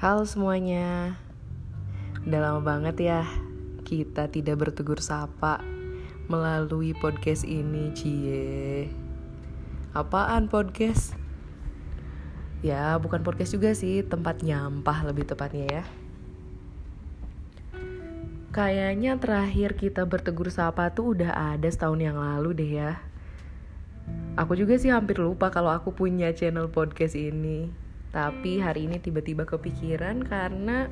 Halo semuanya. Udah lama banget ya Kita tidak bertegur sapa Melalui podcast ini Cie. Apaan podcast? Ya bukan podcast juga sih Tempat nyampah lebih tepatnya ya. Kayaknya terakhir kita bertegur sapa tuh udah ada setahun yang lalu deh ya. Aku juga sih hampir lupa kalau aku punya channel podcast ini tapi hari ini tiba-tiba kepikiran karena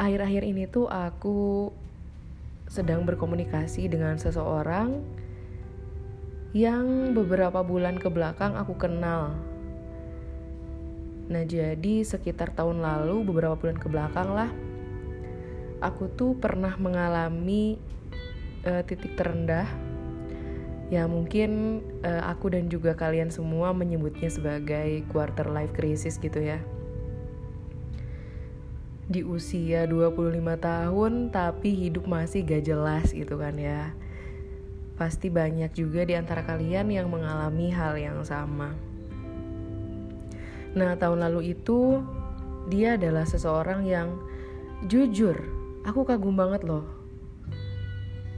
akhir-akhir ini tuh aku sedang berkomunikasi dengan seseorang yang beberapa bulan ke belakang aku kenal. Nah, jadi sekitar tahun lalu, beberapa bulan ke belakang lah, aku tuh pernah mengalami uh, titik terendah ya mungkin uh, aku dan juga kalian semua menyebutnya sebagai quarter life crisis gitu ya. Di usia 25 tahun tapi hidup masih gak jelas gitu kan ya. Pasti banyak juga di antara kalian yang mengalami hal yang sama. Nah tahun lalu itu dia adalah seseorang yang jujur aku kagum banget loh.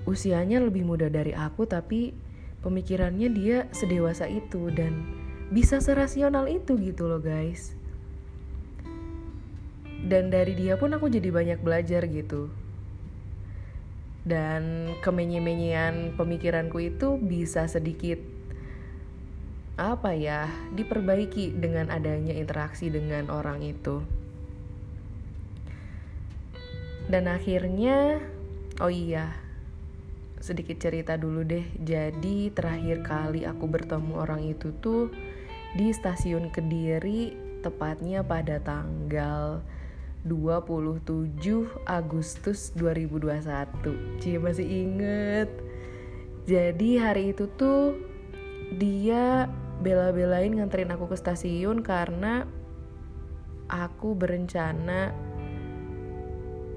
Usianya lebih muda dari aku tapi pemikirannya dia sedewasa itu dan bisa serasional itu gitu loh guys. Dan dari dia pun aku jadi banyak belajar gitu. Dan kemenye-menyean pemikiranku itu bisa sedikit apa ya diperbaiki dengan adanya interaksi dengan orang itu. Dan akhirnya oh iya sedikit cerita dulu deh. Jadi terakhir kali aku bertemu orang itu tuh di stasiun Kediri tepatnya pada tanggal 27 Agustus 2021. Cie masih inget. Jadi hari itu tuh dia bela-belain nganterin aku ke stasiun karena aku berencana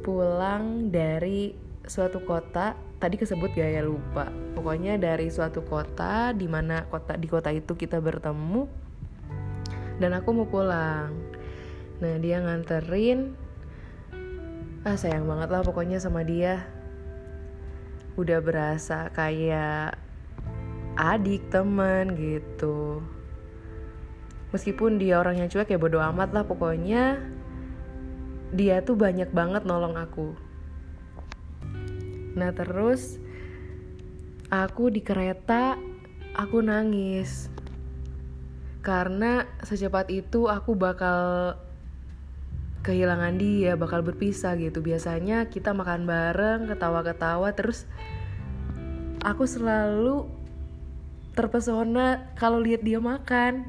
pulang dari suatu kota tadi kesebut gak ya lupa. Pokoknya dari suatu kota di mana kota di kota itu kita bertemu dan aku mau pulang. Nah dia nganterin ah sayang banget lah pokoknya sama dia. Udah berasa kayak adik teman gitu. Meskipun dia orang yang cuek ya bodo amat lah pokoknya dia tuh banyak banget nolong aku Nah terus aku di kereta aku nangis karena secepat itu aku bakal kehilangan dia, bakal berpisah gitu. Biasanya kita makan bareng, ketawa-ketawa terus aku selalu terpesona kalau lihat dia makan.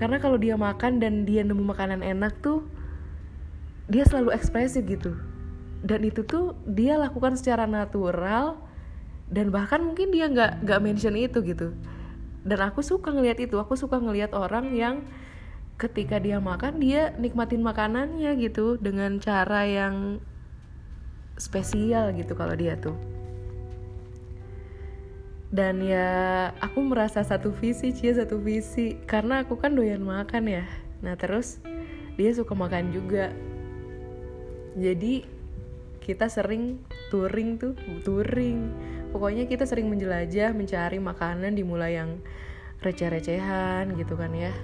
Karena kalau dia makan dan dia nemu makanan enak tuh dia selalu ekspresif gitu dan itu tuh dia lakukan secara natural dan bahkan mungkin dia nggak nggak mention itu gitu. Dan aku suka ngelihat itu aku suka ngelihat orang yang ketika dia makan dia nikmatin makanannya gitu dengan cara yang spesial gitu kalau dia tuh. Dan ya aku merasa satu visi cia satu visi. Karena aku kan doyan makan ya. Nah terus dia suka makan juga. Jadi kita sering touring tuh touring. Pokoknya kita sering menjelajah mencari makanan dimulai yang receh-recehan gitu kan ya.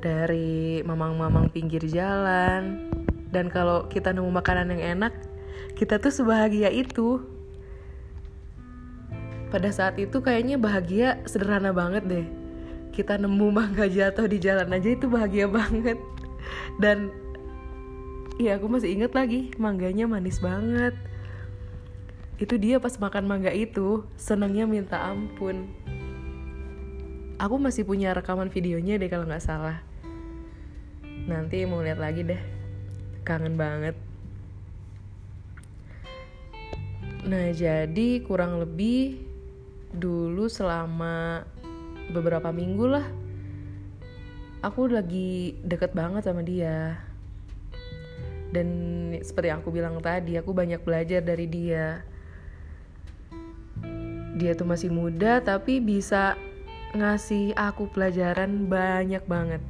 Dari mamang-mamang pinggir jalan. Dan kalau kita nemu makanan yang enak kita tuh sebahagia itu. Pada saat itu kayaknya bahagia sederhana banget deh. Kita nemu mangga jatuh di jalan aja itu bahagia banget. Dan Iya aku masih inget lagi mangganya manis banget. Itu dia pas makan mangga itu Senangnya minta ampun. Aku masih punya rekaman videonya deh kalau nggak salah. Nanti mau lihat lagi deh. Kangen banget. Nah jadi kurang lebih Dulu selama beberapa minggu lah Aku lagi deket banget sama dia dan seperti yang aku bilang tadi aku banyak belajar dari dia. Dia tuh masih muda tapi bisa ngasih aku pelajaran banyak banget.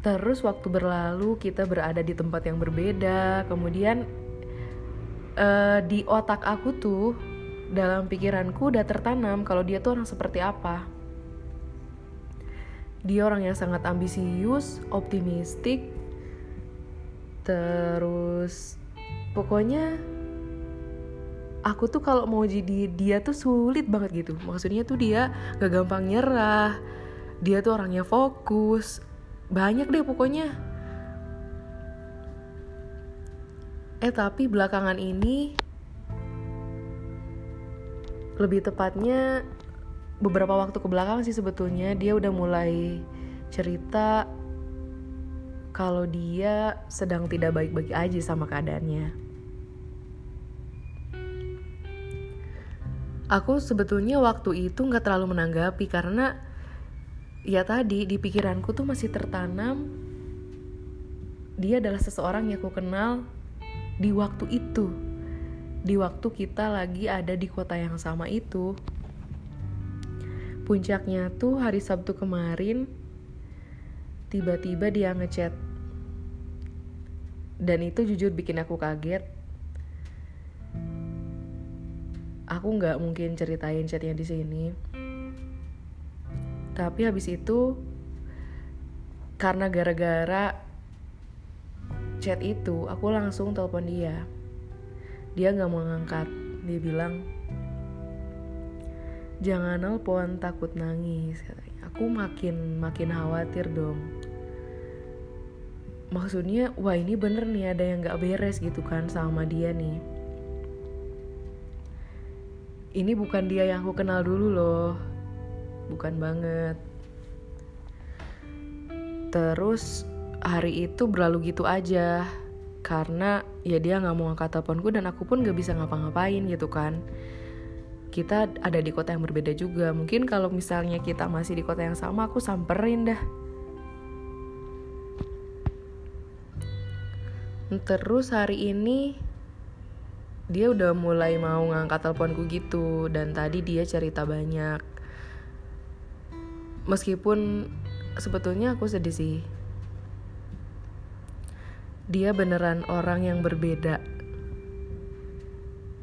Terus waktu berlalu kita berada di tempat yang berbeda. Kemudian uh, di otak aku tuh dalam pikiranku udah tertanam kalau dia tuh orang seperti apa. Dia orang yang sangat ambisius, optimistik, terus pokoknya aku tuh kalau mau jadi dia tuh sulit banget gitu. Maksudnya tuh dia gak gampang nyerah dia tuh orangnya fokus banyak deh pokoknya. Eh tapi belakangan ini lebih tepatnya beberapa waktu ke belakang sih sebetulnya dia udah mulai cerita kalau dia sedang tidak baik-baik aja sama keadaannya. Aku sebetulnya waktu itu nggak terlalu menanggapi karena ya tadi di pikiranku tuh masih tertanam dia adalah seseorang yang aku kenal di waktu itu. Di waktu kita lagi ada di kota yang sama itu. Puncaknya tuh hari Sabtu kemarin, tiba-tiba dia ngechat. Dan itu jujur bikin aku kaget. Aku nggak mungkin ceritain chatnya di sini. Tapi habis itu, karena gara-gara chat itu, aku langsung telepon dia. Dia nggak mau ngangkat. Dia bilang, jangan nelpon takut nangis aku makin makin khawatir dong maksudnya wah ini bener nih ada yang gak beres gitu kan sama dia nih. Ini bukan dia yang aku kenal dulu loh. Bukan banget. Terus hari itu berlalu gitu aja. Karena ya dia nggak mau angkat teleponku dan aku pun gak bisa ngapa-ngapain gitu kan. Kita ada di kota yang berbeda juga. Mungkin kalau misalnya kita masih di kota yang sama, aku samperin dah. Terus hari ini dia udah mulai mau ngangkat teleponku gitu dan tadi dia cerita banyak. Meskipun sebetulnya aku sedih sih. Dia beneran orang yang berbeda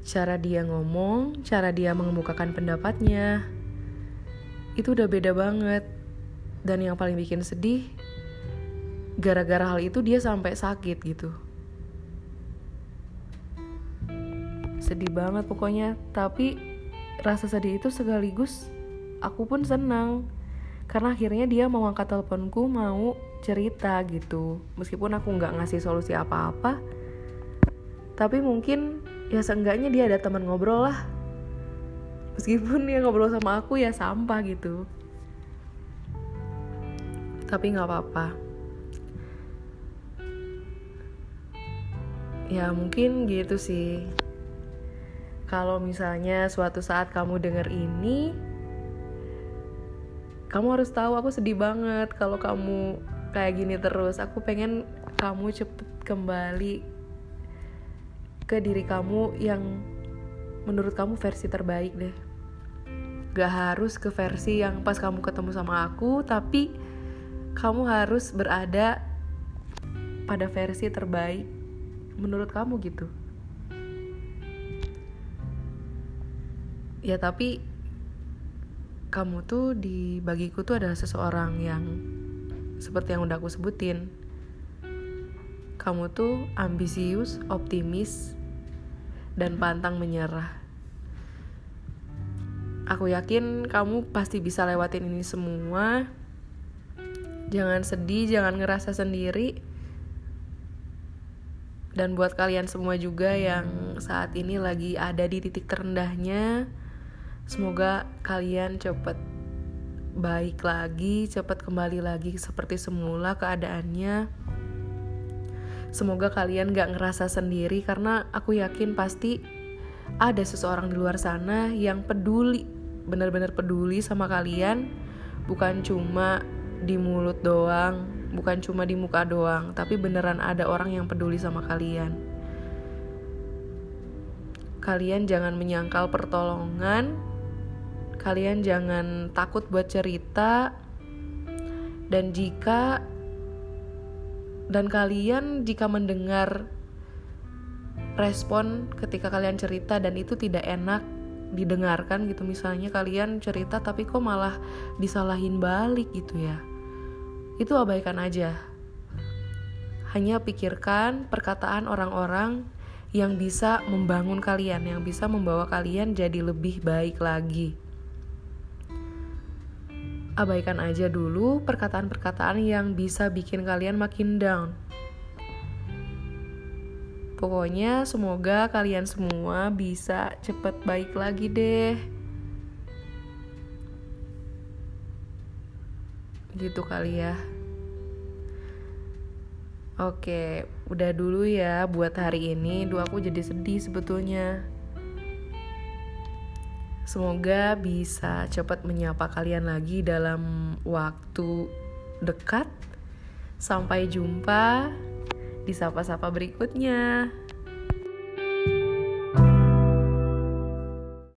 cara dia ngomong, cara dia mengemukakan pendapatnya, itu udah beda banget. Dan yang paling bikin sedih, gara-gara hal itu dia sampai sakit gitu. Sedih banget pokoknya, tapi rasa sedih itu sekaligus aku pun senang. Karena akhirnya dia mau angkat teleponku, mau cerita gitu. Meskipun aku nggak ngasih solusi apa-apa, tapi mungkin ya seenggaknya dia ada teman ngobrol lah. Meskipun dia ngobrol sama aku ya sampah gitu. Tapi nggak apa-apa. Ya mungkin gitu sih kalau misalnya suatu saat kamu denger ini kamu harus tahu aku sedih banget kalau kamu kayak gini terus. Aku pengen kamu cepet kembali ke diri kamu yang menurut kamu versi terbaik deh. Gak harus ke versi yang pas kamu ketemu sama aku tapi kamu harus berada pada versi terbaik menurut kamu gitu ya tapi kamu tuh di bagiku tuh adalah seseorang yang seperti yang udah aku sebutin kamu tuh ambisius, optimis, dan pantang menyerah. Aku yakin kamu pasti bisa lewatin ini semua. Jangan sedih, jangan ngerasa sendiri. Dan buat kalian semua juga yang saat ini lagi ada di titik terendahnya, semoga kalian cepet baik lagi, cepet kembali lagi seperti semula keadaannya Semoga kalian gak ngerasa sendiri karena aku yakin pasti ada seseorang di luar sana yang peduli, benar-benar peduli sama kalian, bukan cuma di mulut doang, bukan cuma di muka doang, tapi beneran ada orang yang peduli sama kalian. Kalian jangan menyangkal pertolongan, kalian jangan takut buat cerita, dan jika dan kalian jika mendengar respon ketika kalian cerita dan itu tidak enak didengarkan gitu. Misalnya kalian cerita tapi kok malah disalahin balik gitu ya. Itu abaikan aja. Hanya pikirkan perkataan orang-orang yang bisa membangun kalian yang bisa membawa kalian jadi lebih baik lagi abaikan aja dulu perkataan-perkataan yang bisa bikin kalian makin down Pokoknya semoga kalian semua bisa cepet baik lagi deh. Gitu kali ya. Oke, udah dulu ya buat hari ini. Duh aku jadi sedih sebetulnya. Semoga bisa cepat menyapa kalian lagi dalam waktu dekat. Sampai jumpa di sapa-sapa berikutnya.